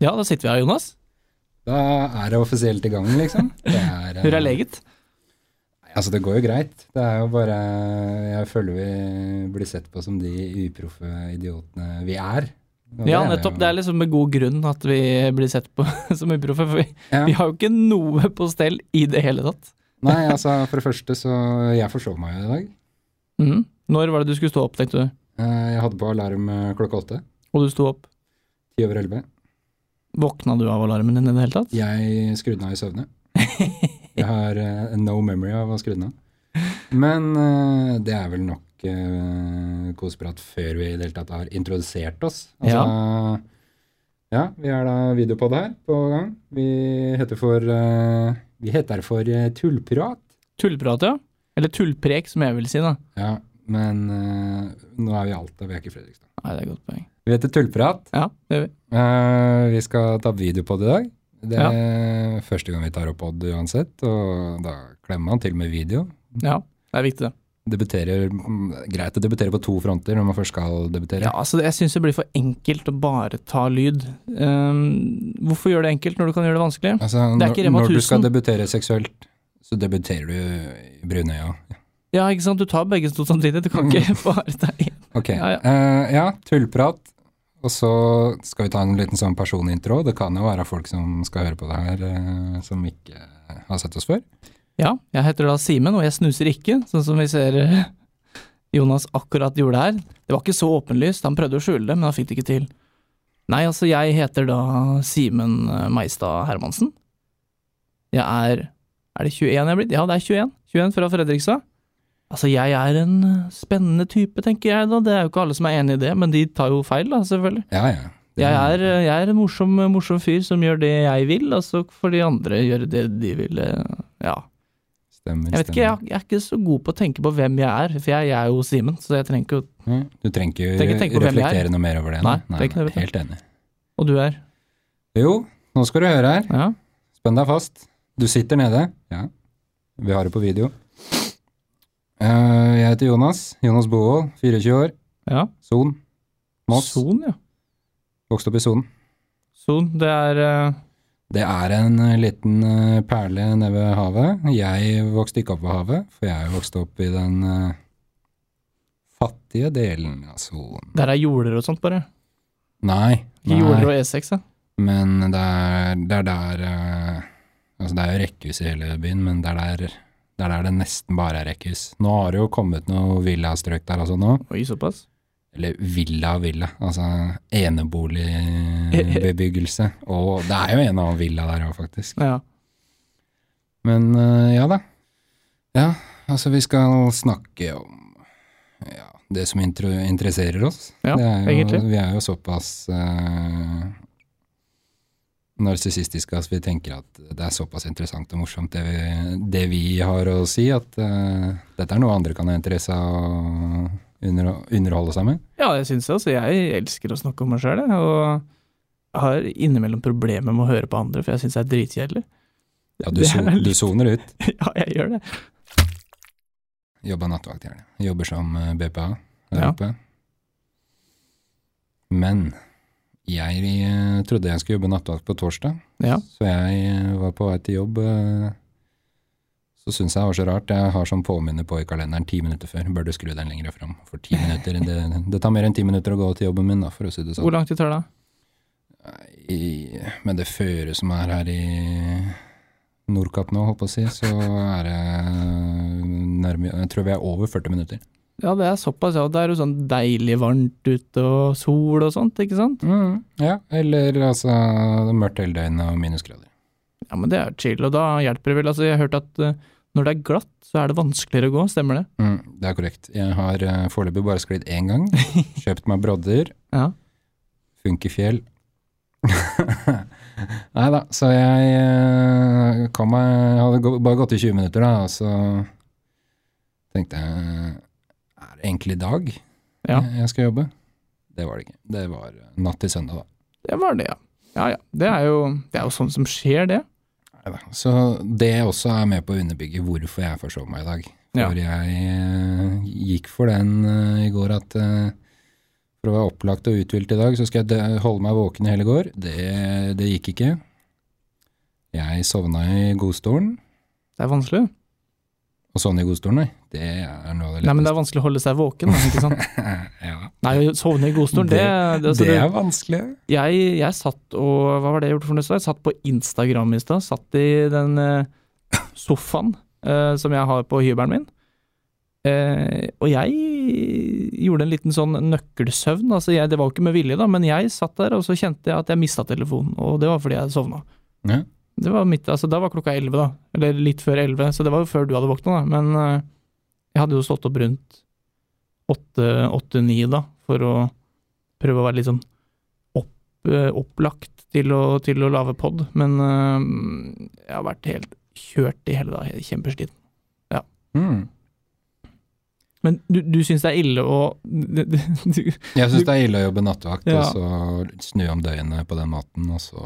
Ja, da sitter vi her, Jonas. Da er det offisielt i gang, liksom. Det er, eh, Hvor leget? Altså, det går jo greit. Det er jo bare Jeg føler vi blir sett på som de uproffe idiotene vi er. Ja, nettopp. Det er liksom med god grunn at vi blir sett på som uproffe, for vi, ja. vi har jo ikke noe på stell i det hele tatt. Nei, altså, for det første så Jeg forsov meg jo i dag. Mm. Når var det du skulle stå opp, tenkte du? Eh, Jeg hadde på alarm eh, klokka åtte. Og du sto opp. Ti over elleve. Våkna du av alarmen din i det hele tatt? Jeg skrudde den av i søvne. Jeg har uh, no memory av å skru den av. Men uh, det er vel nok uh, koseprat før vi i det hele tatt har introdusert oss. Altså, ja. vi er da videopod her på gang. Vi heter for uh, Vi heter for Tullprat. Tullprat, ja. Eller tullprek, som jeg vil si, da. Ja, men eh, nå er vi i Alta, vi er ikke i Fredrikstad. Nei, det er et godt poeng. Vi heter Tullprat. Ja, det gjør vi. Uh, vi skal ta videopod i dag. Det er første gang vi tar opp Odd uansett, og da klemmer man til med video. Ja, det er viktig, det. Debuterer, mm, greit å debutere på to fronter når man først skal debutere. Ja, altså Jeg syns det blir for enkelt å bare ta lyd. Um, hvorfor gjøre det enkelt når du kan gjøre det vanskelig? Altså, Det er ikke Rema når du skal 1000. debutere seksuelt, så debuterer du i brunøya. Ja, ikke sant. Du tar begge to samtidig. Du kan ikke bare ta. Ok, Ja, ja, Uh, ja tullprat. Og så skal vi ta en liten sånn personintro. Det kan jo være folk som skal høre på det her, uh, som ikke har sett oss før. Ja, jeg heter da Simen, og jeg snuser ikke, sånn som vi ser eh, Jonas akkurat gjorde her. Det var ikke så åpenlyst, han prøvde å skjule det, men han fikk det ikke til. Nei, altså, jeg heter da Simen Meistad Hermansen. Jeg er Er det 21 jeg er blitt? Ja, det er 21. 21 fra Fredrikstad. Altså, jeg er en spennende type, tenker jeg da. Det er jo ikke alle som er enig i det, men de tar jo feil, da, selvfølgelig. Ja, ja. Jeg er, jeg er en morsom, morsom fyr som gjør det jeg vil, og så får de andre gjøre det de vil. eh, Ja. Stemmer, Jeg vet ikke, jeg, jeg er ikke så god på å tenke på hvem jeg er, for jeg, jeg er jo Simen, så jeg trenger ikke å Du trenger ikke Trenger tenke på hvem jeg er. reflektere noe mer over det? Nei, nei, vet du. helt enig. Og du er? Jo, nå skal du høre her. Ja. Spenn deg fast. Du sitter nede. Ja, vi har det på video. Eh, jeg heter Jonas. Jonas Bovold, 24 år. ja. Son. Moss. Son, ja. Vokste opp i Son. Son, det er uh... Det er en eh, liten perle nede ved havet. Jeg vokste ikke opp ved havet, for jeg vokste opp i den uh, fattige delen av Son. Der er jorder og sånt, bare. Nei, Ikke jorder og E6, ja. men det er, det er der uh, Altså, det er jo rekkehus i hele byen, men det er der det er der det nesten bare er rekkehus. Nå har det jo kommet noe villastrøk der altså nå. Oi, såpass. Eller villa villa, altså eneboligbebyggelse. Og det er jo en annen villa der òg, faktisk. Ja. Men eh, ja da. Ja, altså vi skal snakke om ja, det som interesserer oss. Ja, det er jo, egentlig. Vi er jo såpass uh, narsissistiske at vi tenker at det er såpass interessant og morsomt det vi, det vi har å si, at uh, dette er noe andre kan ha interesse av å under, underholde seg med. ja, jeg syns det. Altså, jeg elsker å snakke om meg sjøl. Og har innimellom problemer med å høre på andre, for jeg syns det er dritkjedelig. Ja, du, so, litt- du soner ut. ja, jeg gjør det. Jobba nattevakt, gjerne. Jobber som eh, BPA der Ja. oppe. Men jeg eh, trodde jeg skulle jobbe nattevakt på torsdag, Ja. så jeg eh, var på vei til jobb. eh, Så syns jeg det var så rart. Jeg har sånn påminner på i kalenderen ti minutter før. Bør du skru den lenger fram? For ti minutter, det, det tar mer enn ti minutter å gå til jobben min, da, for å si det sånn. Hvor lang tid tar det? I, med det føret som er her i Nordkapp nå, holdt på å si, så er det nærmere Jeg tror vi er over 40 minutter. Ja, det er såpass, ja. Det er jo sånn deilig varmt ute og sol og sånt, ikke sant? Mm, ja, eller altså mørkt hele døgnet og minusgrader. Ja, men det er chill, og da hjelper det vel. Altså, jeg har hørt at uh, når det er glatt, så er det vanskeligere å gå, stemmer det? Mm, det er korrekt. Jeg har uh, foreløpig bare sklidd én gang. Kjøpt meg brodder. Ja. Funkefjell. Nei da, så jeg uh, kom meg hadde bare gått i 20 minutter, da, og så tenkte jeg det egentlig i dag Ja. jeg- jeg skal jobbe? Det var det ikke. Det var natt til søndag, da. Det var det, ja. Ja ja. Det er jo, det er jo sånn som skjer, det. Neida. Så det også er med på å underbygge hvorfor jeg forsov meg i dag. Ja. Jeg eh, gikk for den uh, i går at uh, For å være opplagt og uthvilt i dag, så skal jeg holde meg våken i hele går. Det, det gikk ikke. Jeg sovna i godstolen. Det er vanskelig. Og sånn i godstolen, nei. Det er noe av det Nei, men det er vanskelig å holde seg våken, ikke sant. ja, Nei, å sovne i godstolen, det, det, altså, det er vanskelig. jeg, jeg satt og Hva var det jeg gjorde for noe? i stad? Jeg satt på Instagram i stad. Satt i den uh, sofaen uh, som jeg har på hybelen min. Uh, og jeg gjorde en liten sånn nøkkelsøvn. Altså jeg, det var jo ikke med vilje, da, men jeg satt der og så kjente jeg at jeg mista telefonen. Og det var fordi jeg sovna. Ja. Det var mitt, altså Da var klokka elleve, da. Eller litt før elleve, så det var jo før du hadde våkna, da. Men jeg hadde jo stått opp rundt åtte-ni, da, for å prøve å være litt sånn opp, eh, opplagt til å, til å lage pod. Men eh, jeg har vært helt kjørt i hele dag, kjempesliten. kjempesliten. Mm. Men du, du syns det er ille å du, du, Jeg syns det er ille å jobbe nattevakt, Ja. og så snu om døgnet på den måten, og så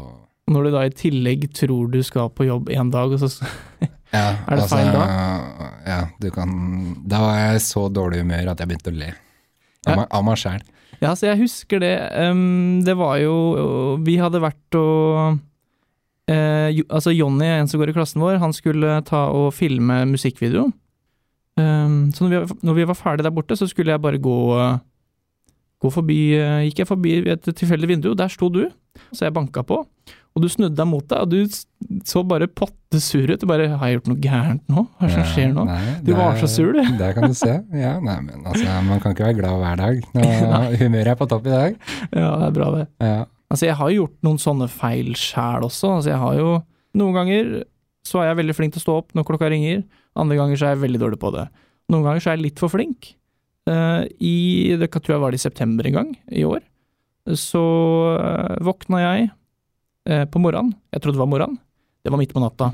Når du da i tillegg tror du skal på jobb en dag, og så ja, Er det feil da? Ja, du kan Da var jeg så dårlig humør at jeg begynte å le. Av Ja. meg- sjæl. Ja, så jeg husker det. Um, det var jo Vi hadde vært og eh, jo, Altså, Jonny, en som går i klassen vår, han skulle ta og filme musikkvideo. Um, så når vi, når vi var ferdig der borte, så skulle jeg bare gå Gå forbi eh, Gikk jeg forbi et tilfeldig vindu, der sto du. Så jeg banka på, og du snudde deg mot deg, og du så bare potte sur ut. Du bare 'Har jeg gjort noe gærent nå? Hva er det som skjer nå?' Nei, Du var så sur, du. Der kan du se. Ja, nei, men altså, man kan ikke være glad hver dag. Humøret er på topp i dag. Ja, det er bra, det. Ja. Altså, jeg har gjort noen sånne feil sjæl også. Altså, jeg har jo Noen ganger så er jeg veldig flink til å stå opp når klokka ringer, andre ganger så er jeg veldig dårlig på det. Noen ganger så er jeg litt for flink. Eh, I det tror jeg var det i september en gang i år. Så uh, våkna jeg eh, på morgenen. Jeg trodde det var morgenen. Det var midt på natta.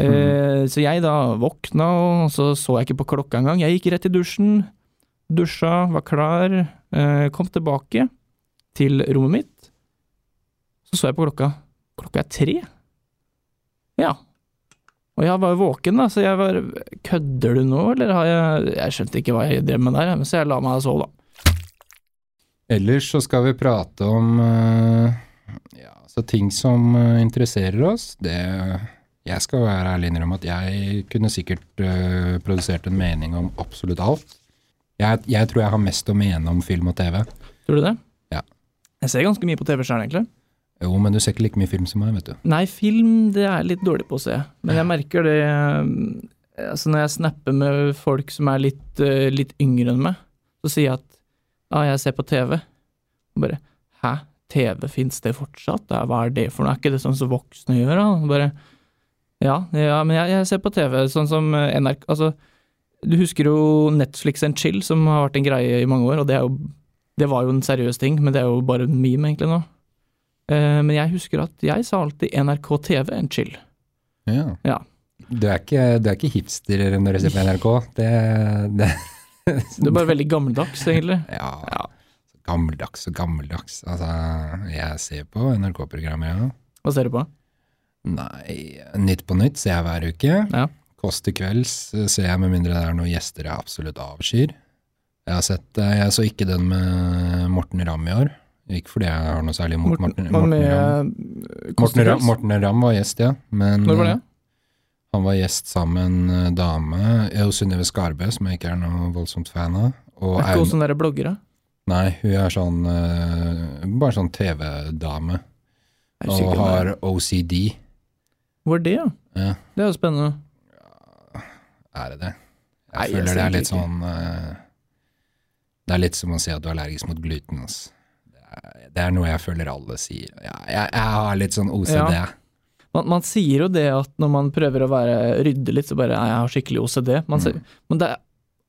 Eh, så jeg da våkna, og så så jeg ikke på klokka engang. Jeg gikk rett i dusjen, dusja, var klar, eh, kom tilbake til rommet mitt. Så så jeg på klokka. Klokka er tre. Ja. Og jeg var jo våken, da, så jeg var Kødder du nå, eller har jeg Jeg skjønte ikke hva jeg drev med der, så jeg la meg og sove, da. Ellers så skal vi prate om eh, ja, så ting som eh, interesserer oss. Det Jeg skal være ærlig innrømme at jeg kunne sikkert uh, produsert en mening om absolutt alt. Jeg, jeg tror jeg har mest å mene om film og TV. Tror du det? Ja. Jeg ser ganske mye på TV sjøl, egentlig. Jo, men du ser ikke like mye film som meg, vet du. Nei, film det er jeg litt dårlig på å se. Men jeg merker det eh, altså Når jeg snapper med folk som er litt, litt yngre enn meg, så sier jeg at ja, jeg ser på TV. Og bare hæ, TV, fins det fortsatt? Hva er det for noe? Er ikke det sånn som voksne gjør, da? Bare ja, ja men jeg, jeg ser på TV, sånn som eh, NRK Altså, du husker jo Netflix and chill, som har vært en greie i mange år, og det er jo Det var jo en seriøs ting, men det er jo bare en meme, egentlig, nå. Eh, Men jeg husker at jeg sa alltid NRK TV en chill. Ja. Ja. Du er ikke, du er ikke hipster når du ser på NRK. Det, det Det er bare veldig gammeldags, egentlig. Ja, Ja. Gammeldags og gammeldags. Altså, jeg ser på NRK-programmer, ja. Hva ser du på? Nei, Nytt på nytt ser jeg hver uke. Ja. Kåss til kvelds ser jeg med mindre det er noen gjester jeg absolutt avskyr. Jeg har sett, eh, jeg så ikke den med Morten Ramm i år. Ikke fordi jeg har noe særlig imot Morten, Hva Morten, med eh, Morten, Ramm. Morten Ramm var gjest, ja. Men Når var det? eh, han var gjest sammen med en dame, Jo Synnøve Skarbø, som jeg ikke er noe voldsomt fan av. Og Er ikke hun sånn derre bloggere? Nei, hun er sånn uh, Bare sånn TV-dame. Og har OCD. Hvor er det, ja? Ja, Det er jo spennende. er det det? Jeg Nei, føler jeg det er litt ikke. sånn uh, Det er litt som å si at du er allergisk mot gluten. Altså. Det er, det er noe jeg føler alle sier. Ja, jeg, jeg har litt sånn OCD. Ja. Man, man sier jo det at når man prøver å være rydde litt, så bare 'jeg har skikkelig OCD'. Man sier, Men det er,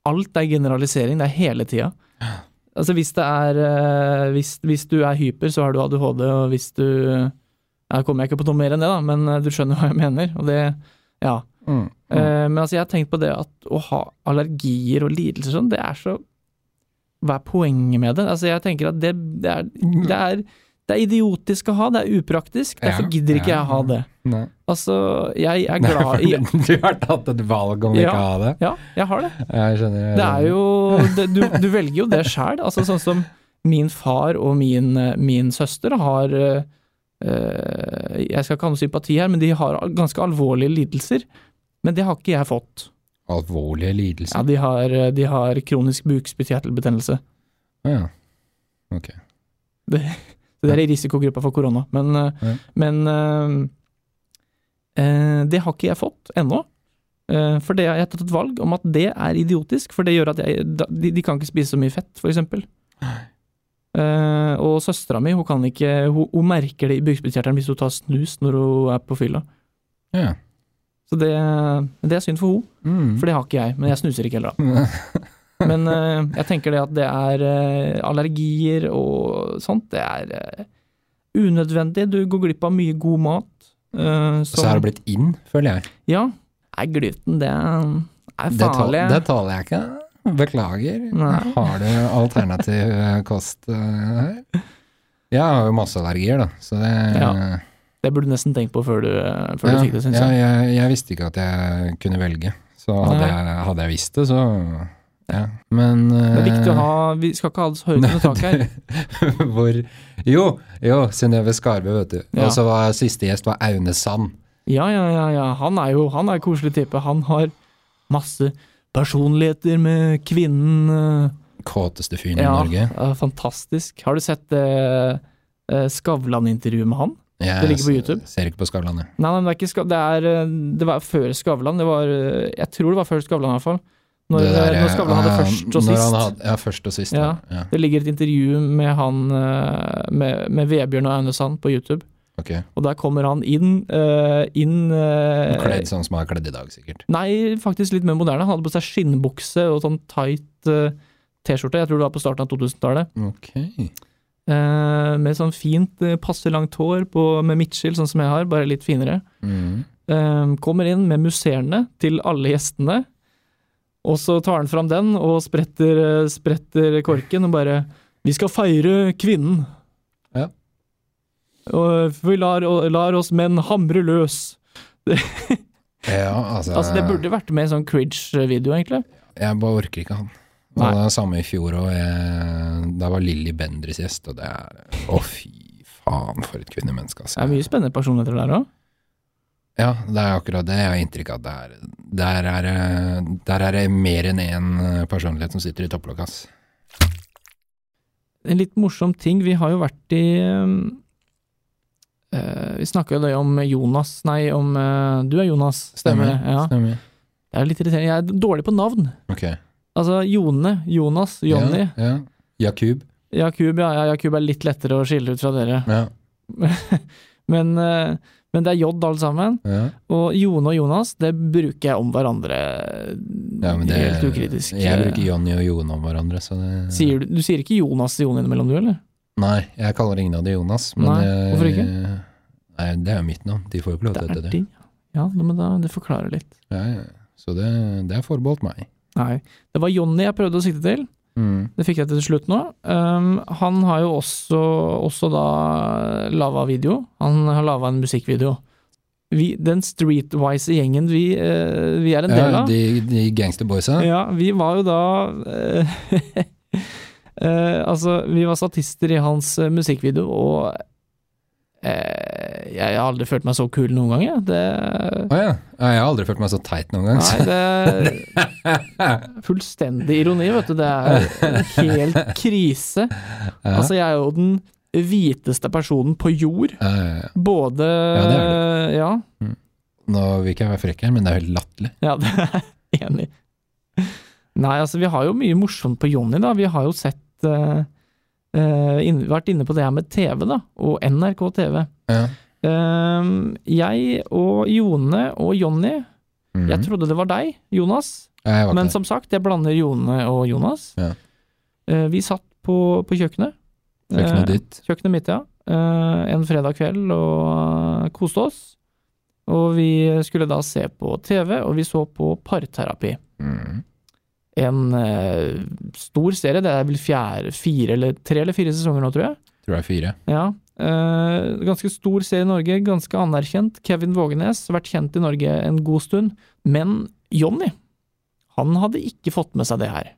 alt er generalisering, det er hele tida. Altså hvis det er eh, hvis, hvis du er hyper, så har du ADHD, og hvis du Ja, kommer jeg ikke på noe mer enn det, da, men eh, du skjønner hva jeg mener. Og det Ja. Mm, mm. Eh, men altså, jeg har tenkt på det at å ha allergier og lidelser sånn, det er så Hva er poenget med det? Altså, jeg tenker at det, det, er, det, er, det er idiotisk å ha, det er upraktisk. Derfor Ja, gidder ikke ja. jeg ha det. Nei. Altså, jeg er glad i Du har tatt et valg om Ja. ikke å ha det? Ja, jeg har det. Jeg skjønner. jeg Det er jo det, du, du velger jo det sjæl. Altså, sånn som min far og min, min søster har eh, Jeg skal ikke ha noe sympati her, men de har ganske alvorlige lidelser. Men det har ikke jeg fått. Alvorlige Ja, lidelser? de har, de har kronisk bukspyttkjertelbetennelse. Ja, ja. Ok. Så det er i risikogruppa for korona. Men, eh, Ja. men eh, eh, det har ikke jeg fått ennå. Eh, for det har jeg tatt et valg om at det er idiotisk, for det gjør at jeg, de, de kan ikke spise så mye fett, for eksempel. Eh, og søstera mi, hun kan ikke Hun, hun merker det i bukspyttkjertelen hvis hun tar snus når hun er på fylla. Ja. Så det, det er synd for hun, Mm. for det har ikke jeg. Men jeg snuser ikke heller, da. Men eh, jeg tenker det at det er eh, allergier og sånt, det er eh, unødvendig. Du går glipp av mye god mat. Så har det blitt inn, føler jeg. Ja. Nei, gluten, det er, Det, farlig. det tåler jeg ikke. Beklager. Nei. Har du alternativ kost her? Jeg har jo masse allergier, da, så det Ja. Det burde du nesten tenkt på før du, før Ja, du fikk det, syns ja, jeg. jeg. Jeg visste ikke at jeg kunne velge, så hadde, jeg, hadde jeg visst det, så ja. Men Det er viktig å eh, ha Vi skal ikke ha så høyt under taket her. Hvor Jo, jo, Synnøve Skarbø, vet du. Ja. Og så var siste gjest var Aune Sand. Ja, ja, ja, ja. Han er jo han er koselig type. Han har masse personligheter med kvinnen eh, Kåteste fyren i Norge. ja, fantastisk. Har du sett eh, eh, Skavlan-intervjuet med han? Jeg Det ligger på YouTube. Ser ikke på Skavlan, jeg. Nei, nei, det er ikke. Det, er, det var før Skavlan. Det var Jeg tror det var før Skavlan, i hvert fall. Når, der, når Skavlan hadde først og sist. Hadde, ja, først og sist. Ja. Ja. Det ligger et intervju med han eh, med, med Vebjørn og Aune Sand på YouTube. Okay. Og der kommer han inn, Uh, inn uh, Kledd sånn som han er kledd i dag, sikkert. Nei, faktisk litt mer moderne. Han hadde på seg skinnbukse og sånn tight uh, T-skjorte. Jeg tror det var på starten av 2000-tallet. Okay. Eh, med sånn fint, eh, passe langt hår på, med midtskill, sånn som jeg har, bare litt finere. Mm. Eh, kommer inn med musserende til alle gjestene. Og så tar han fram den og spretter, eh, spretter korken og bare Vi skal feire kvinnen. Ja. Og vi lar, lar oss menn hamre løs. Ja, altså, Altså, det burde vært med en sånn Cridge-video, egentlig. Jeg bare orker ikke han. Og Nei. det er samme i fjor òg. Da var Lilly Bendriss gjest, og det er Å, fy faen, for et kvinnemenneske, Det altså. er mye spennende personligheter der òg. Ja, det er akkurat det. Jeg har inntrykk av at er Der er, der er det mer enn én personlighet som sitter i topplokket, hans. En litt morsom ting, vi har jo vært i Uh, Vi snakka jo det om Jonas Nei, om uh, Du er Jonas, stemmer det? Ja. Stemmer. Det er litt irriterende. Jeg er dårlig på navn. Okay. Altså Jone, Jonas, Jonny. Ja, ja. Jakub. Jakub, ja, ja, Jakub er litt lettere å skille ut fra dere. Ja. Men, eh, men det er J alle sammen. ja. Og Jone og Jonas, det bruker jeg om hverandre ja men det, helt ukritisk. Jeg bruker Jonny og Jon om hverandre, så det Sier du, du sier ikke Jonas til Jon innimellom, du, eller? Nei, jeg kaller ingen av de Jonas. Men Nei, hvorfor ikke? Nei, det er jo mitt navn. De får jo ikke lov til å Det hete er det. de. Ja, men da, det forklarer litt. Ja, ja. Så det, det er forbeholdt meg. Nei, det var Jonny jeg prøvde å sikte til. Mm. Det fikk jeg til slutt nå. Um, han har jo også, også da lava video. Han har lava en musikkvideo. Vi, den streetwise gjengen vi, uh, vi er en del av, de, de gangsterboysa. ja, vi var jo da uh, uh, Altså, vi var statister i hans musikkvideo, og jeg har aldri følt meg så kul noen gang, jeg. Det Å ja. Jeg har aldri følt meg så teit noen gang. Nei, det er fullstendig ironi, vet du. Det er helt krise. Ja. Altså, jeg er jo den hviteste personen på jord. Ja. Både Ja, det er Ja, Nå vil ikke jeg være frekk her, men det er helt latterlig. ja, det er enig. Nei, altså, vi har jo mye morsomt på Jonny, da. Vi har jo sett eh, eh, inn, Vært inne på det her med TV, da. Og NRK TV. Ja. Eh, jeg og Jone og Jonny Mhm. Jeg trodde det var deg, Jonas. Var Men som sagt, jeg blander Jone og Jonas. Ja. Eh, vi satt på, på kjøkkenet. Kjøkkenet ditt. Kjøkkenet mitt, ja. En fredag kveld og koste oss. Og vi skulle da se på TV, og vi så på Parterapi. Mhm. En eh, stor serie, det er vel fjerde, fire eller tre eller fire sesonger nå, tror jeg. Tror det er fire. Ja. Eh, ganske stor serie i Norge, ganske anerkjent. Kevin Vågenes, vært kjent i Norge en god stund. Men Jonny, han hadde ikke fått med seg det her.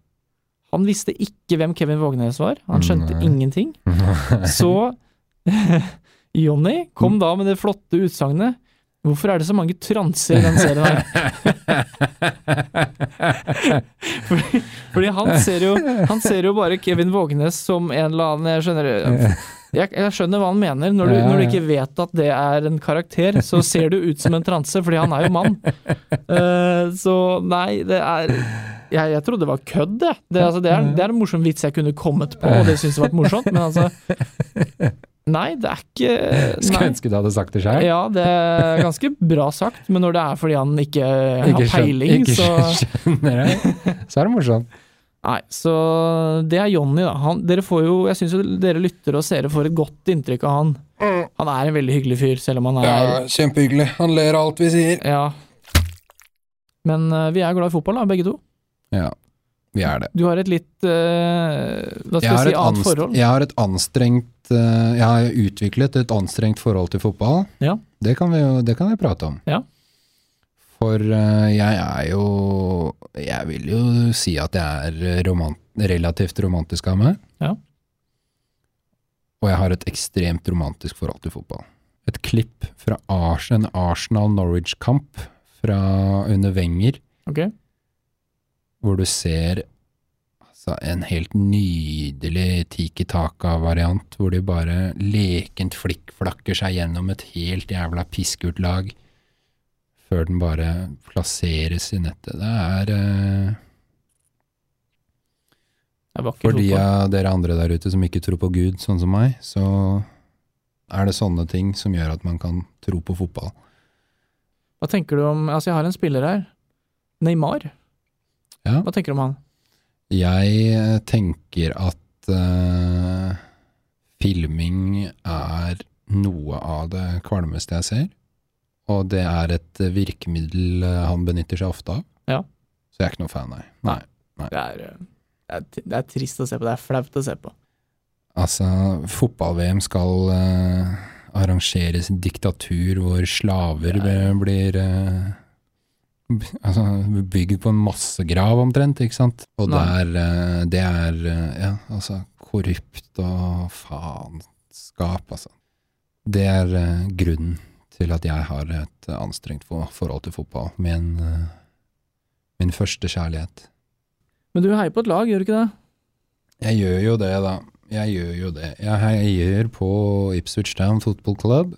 Han visste ikke hvem Kevin Vågenes var, han skjønte Nei. ingenting. Så Jonny kom da med det flotte utsagnet Hvorfor er det så mange transer i den serien her? fordi, fordi han ser jo Han ser jo bare Kevin Vågnes som en eller annen Jeg skjønner jeg, jeg skjønner hva han mener. Når du, når du ikke vet at det er en karakter, så ser du ut som en transe, fordi han er jo mann. Uh, så nei, det er Jeg, jeg trodde det var kødd, jeg. Det, altså, det, er, det er en morsom vits jeg kunne kommet på, og det syns jeg var morsomt, men altså Nei, det er ikke Skulle ønske du hadde sagt det sjøl. Ja, det er ganske bra sagt, men når det er fordi han ikke har Ikke skjøn- peiling, ikke så skjønner det, så er det morsomt. Nei, så det er Jonny, da. Han, dere får jo, jeg syns jo dere lyttere og seere får et godt inntrykk av han. Han er en veldig hyggelig fyr, selv om han er kjempehyggelig. Han ler av alt vi sier. Ja. Men eh, vi er glad i fotball, da, begge to. Ja, vi er det. Du har et litt eh, Hva skal Jeg jeg, si, et annet forhold. jeg har et anstrengt eh, Jeg har utviklet et anstrengt forhold til fotball. Ja. Det kan vi jo det kan vi prate om. Ja. For eh, jeg er jo Jeg vil jo si at jeg er romant, relativt romantisk av meg. Ja. Og jeg har et ekstremt romantisk forhold til fotball. Et klipp fra Ars, en Arsenal-Norwich-kamp fra under Wenger Ok? Hvor du ser altså, en helt nydelig Tiki Taka-variant, hvor de bare lekent flikkflakker seg gjennom et helt jævla pissgult lag, før den bare plasseres i nettet. Det er eh, For de av dere andre der ute som ikke tror på Gud, sånn som meg, så er det sånne ting som gjør at man kan tro på fotball. Hva tenker du om Altså, jeg har en spiller her. Neymar. Ja. Hva tenker du om han? Jeg eh, tenker at uh, filming er noe av det kvalmeste jeg ser. Og det er et virkemiddel eh, han benytter seg ofte av. Ja. Så jeg er ikke noe fan, nei. nei. Det er, eh, det er, det er trist å se på. Det er flaut å se på. Altså, fotball-VM skal uh, arrangeres i diktatur hvor slaver Ja, blir b- altså, bygd på en massegrav omtrent, ikke sant? Og det Nei. er, eh, det er eh, ja, altså, korrupt og faenskap, altså. Det er eh, grunnen til at jeg har et anstrengt forhold til fotball. Min, min første kjærlighet. Men du heier på et lag, gjør du ikke det? Jeg gjør jo det, da. Jeg gjør jo det. Jeg heier på Ipswich Town Football Club.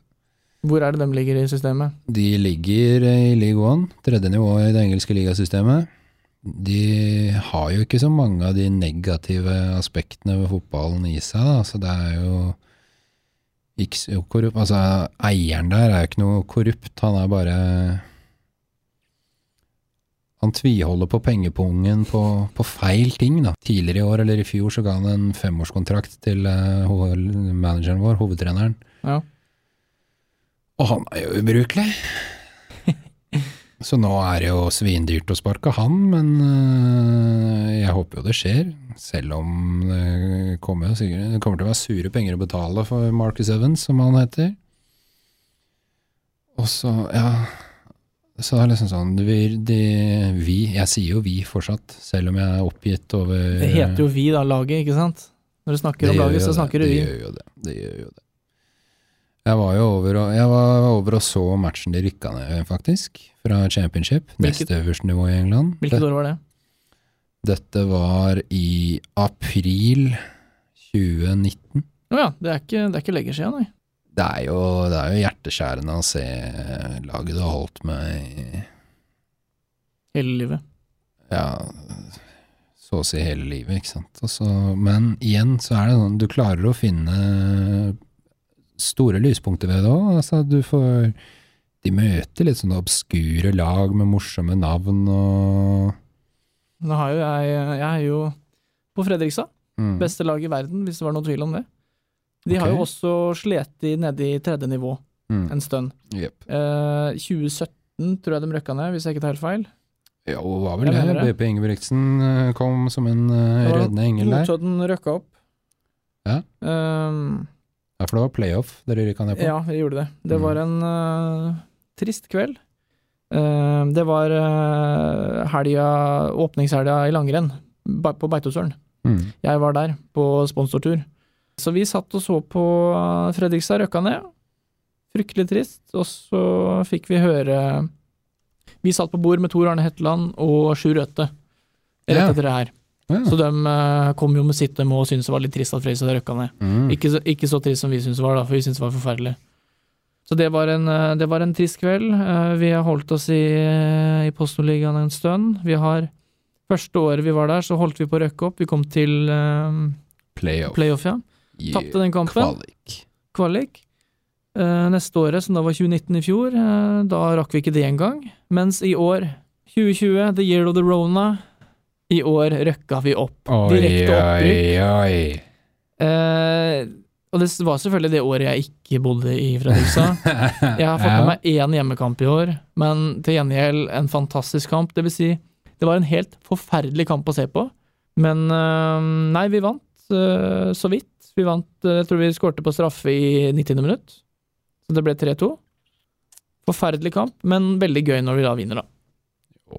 Hvor er det de ligger i systemet? De ligger i League One, tredje nivå i det engelske ligasystemet. De har jo ikke så mange av de negative aspektene ved fotballen i seg, da. Så det er jo ikke korrupt. Altså, eieren der er jo ikke noe korrupt, han er bare han tviholder på pengepungen på, på feil ting, da. Tidligere i år eller i fjor så ga han en femårskontrakt til eh, manageren vår, hovedtreneren. Ja. Og han er jo ubrukelig. Så nå er det jo svindyrt å sparke han, men øh, jeg håper jo det skjer. Selv om det kommer, sikkert, det kommer til å være sure penger å betale for Marcus Evans, som han heter. Og så, ja Så det er liksom sånn vi, de, vi Jeg sier jo vi fortsatt, selv om jeg er oppgitt over Det heter jo vi, da, laget, ikke sant? Når du snakker om laget, så snakker du vi. det. Gjør jo det. Det gjør jo det. Jeg var jo over og, var over og så matchen de rykka ned, faktisk. Fra championship. Hvilket- Neste øverste nivå i England. Hvilket år var det? Dette var i april 2019. Å ja, det er ikke, det er ikke lenge siden, nei. Det er jo, det er jo hjerteskjærende å se laget du har holdt med i Hele livet. ja, så å si hele livet, ikke sant. Også, men igjen så er det sånn, du klarer å finne store lyspunkter ved det òg. Altså, du får De møter litt sånne obskure lag med morsomme navn og Nå har jo jeg Jeg er jo på Fredrikstad. mm. Beste lag i verden, hvis det var noe tvil om det. De har jo også slet i nede i tredje nivå Mm. en stund. Yep. Eh, 2017 tror jeg de røkka ned, hvis jeg ikke tar helt feil. Ja, og var vel det. BP Ingebrigtsen eh, kom som en uh, var reddende engel der. Notodden røkka opp. Ja. Ehm, Ja, for det var playoff dere rykka ned på. ja, vi gjorde det. Det Mm. var en uh, trist kveld. Uh, det var uh, helga, åpningshelga i langrenn på Beitostølen. Mm. Jeg var der på sponsortur. Så vi satt og så på Fredrikstad røkka ned. Fryktelig trist. Og så fikk vi høre Vi satt på bord med Tor Arne Hetland og Sjur Røthe rett Ja. etter det her. Ja. Så de eh, kom jo med sitt, de og syntes det var litt trist at Fredrikstad røkka ned. Mm. Ikke så, ikke så trist som vi syntes det var, da, for vi syntes det var forferdelig. Så det var en, eh, det var en trist kveld. Eh, Vi har holdt oss i, i Postnordligaen en stund. Vi har Første året vi var der, så holdt vi på å røkke opp. Vi kom til um, Playoff. playoff, ja. Yeah. Tapte den kampen. Kvalik. Kvalik. Uh, neste året, som da var 2019 i fjor, uh, da rakk vi ikke det engang. Mens i år, 2020, the year of the rona, i år røkka vi opp. Oi, Direkte oi. Eh, og det var selvfølgelig det året jeg ikke bodde i Fredrikstad. Jeg har fått med meg én hjemmekamp i år, men til gjengjeld en fantastisk kamp. Det vil si, det var en helt forferdelig kamp å se på. Men eh, nei, vi vant eh, så vidt. Vi vant, eh, jeg tror vi skårte på straffe i 90. minutt. Så det ble 3-2. Forferdelig kamp, men veldig gøy når vi da vinner, da.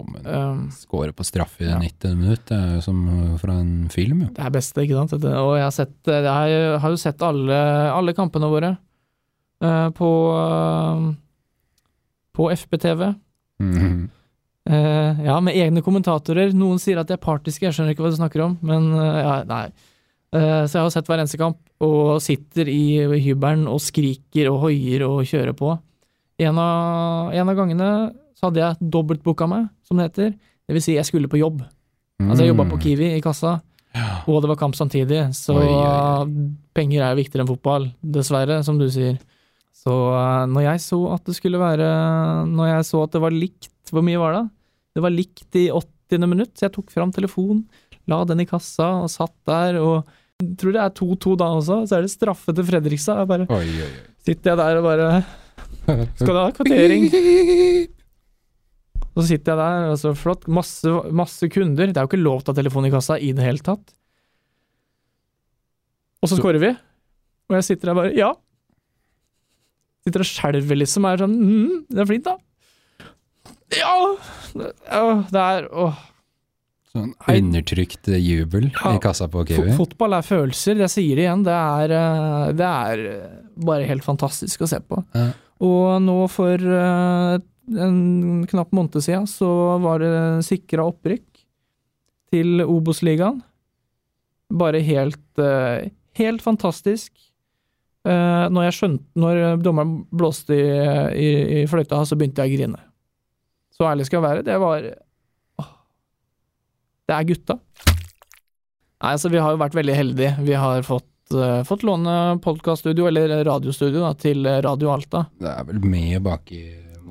Men Um, Skåre på straffe i Ja. 90 minutt, det er jo som fra en film, jo. det er beste, ikke sant? Og jeg har, sett, jeg har jo sett alle, alle kampene våre uh, på, uh, på FBTV. Mhm. Eh, ja, med egne kommentatorer. Noen sier at de er partiske, jeg skjønner ikke hva du snakker om, men eh, ja, nei. Eh, så jeg har sett hver eneste kamp, og sitter i hybelen og skriker og hoier og kjører på. En av, en av gangene så hadde jeg dobbeltbooka meg, som det heter. Det vil si, jeg skulle på jobb. Altså, jeg jobba på Kiwi i kassa, Ja. og det var kamp samtidig, så Oi, oi, penger er jo viktigere enn fotball, dessverre, som du sier. Så eh, når jeg så at det skulle være Når jeg så at det var likt Hvor mye var det? Det var likt i 80. minutt, så jeg tok fram telefonen, la den i kassa og satt der, og tror det er 2-2 da også, så er det straffe til Fredrikstad. Bare Oi, sitter jeg der og bare Skal du ha kvittering? Så sitter jeg der, altså flott, masse, masse kunder. Det er jo ikke lov til å ha telefon i kassa i det hele tatt. Og så scorer vi, og jeg sitter der bare Ja. Sitter og skjelver, liksom. Er sånn mm, Det er flint da. Ja! Det, er åh. Sånn undertrykt jubel Ja. i kassa på Kiwi. Fotball er følelser, jeg sier det igjen. Det er, eh, det er eh, bare helt fantastisk å se på. Ja. Og nå for eh, en knapp måned siden så var det sikra opprykk til Obos-ligaen. Bare helt, eh, helt fantastisk. Eh, Når jeg skjønte Når dommeren blåste i, i, i fløyta, så begynte jeg å grine. Så ærlig skal jeg være. Det var åh, Det er gutta. Nei, altså Vi har jo vært veldig heldige. Vi har fått, eh, fått låne podkaststudio, eller radiostudio, da, til Radio Alta. Det er vel med bak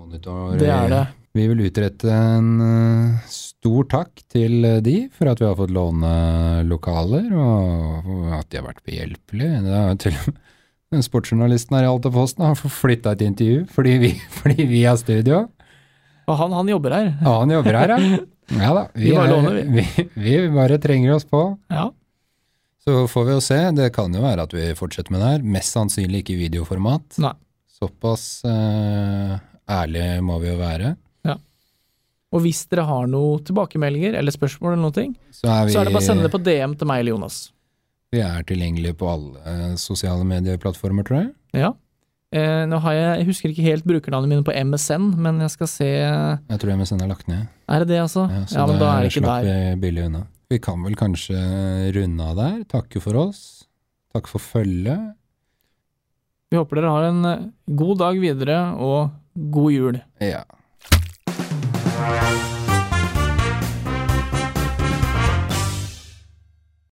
monitor. Det er det. Vi vil utrette en eh, stor takk til eh, de for at vi har fått låne lokaler, og og at de har vært behjelpelige. Det er til den sportsjournalisten her i Altaposten har flytta et intervju fordi vi, fordi vi har studio. Og han, han jobber her. Ja, han jobber her, ja. Ja da. Vi bare er- låner, vi. Vi bare trenger oss på. Ja. Så får vi jo se. Det kan jo være at vi fortsetter med det her. Mest sannsynlig ikke i videoformat. Nei. Såpass eh, ærlige må vi jo være. Og hvis dere har noen tilbakemeldinger eller spørsmål, eller noe, ting, Så er vi, så er det bare å sende det på DM til meg eller Jonas. vi er tilgjengelige på alle eh, sosiale medieplattformer, tror jeg. Ja. Eh, nå har jeg, jeg husker ikke helt brukernavnet mine på MSN, men jeg skal se Jeg tror MSN er lagt ned. Er det det, altså? Ja, så Ja, men da er det ikke slapp der. vi billig unna. Vi kan vel kanskje runde av der. Takke for oss. Takk for følget. Vi håper dere har en eh, god dag videre, og god jul. Ja.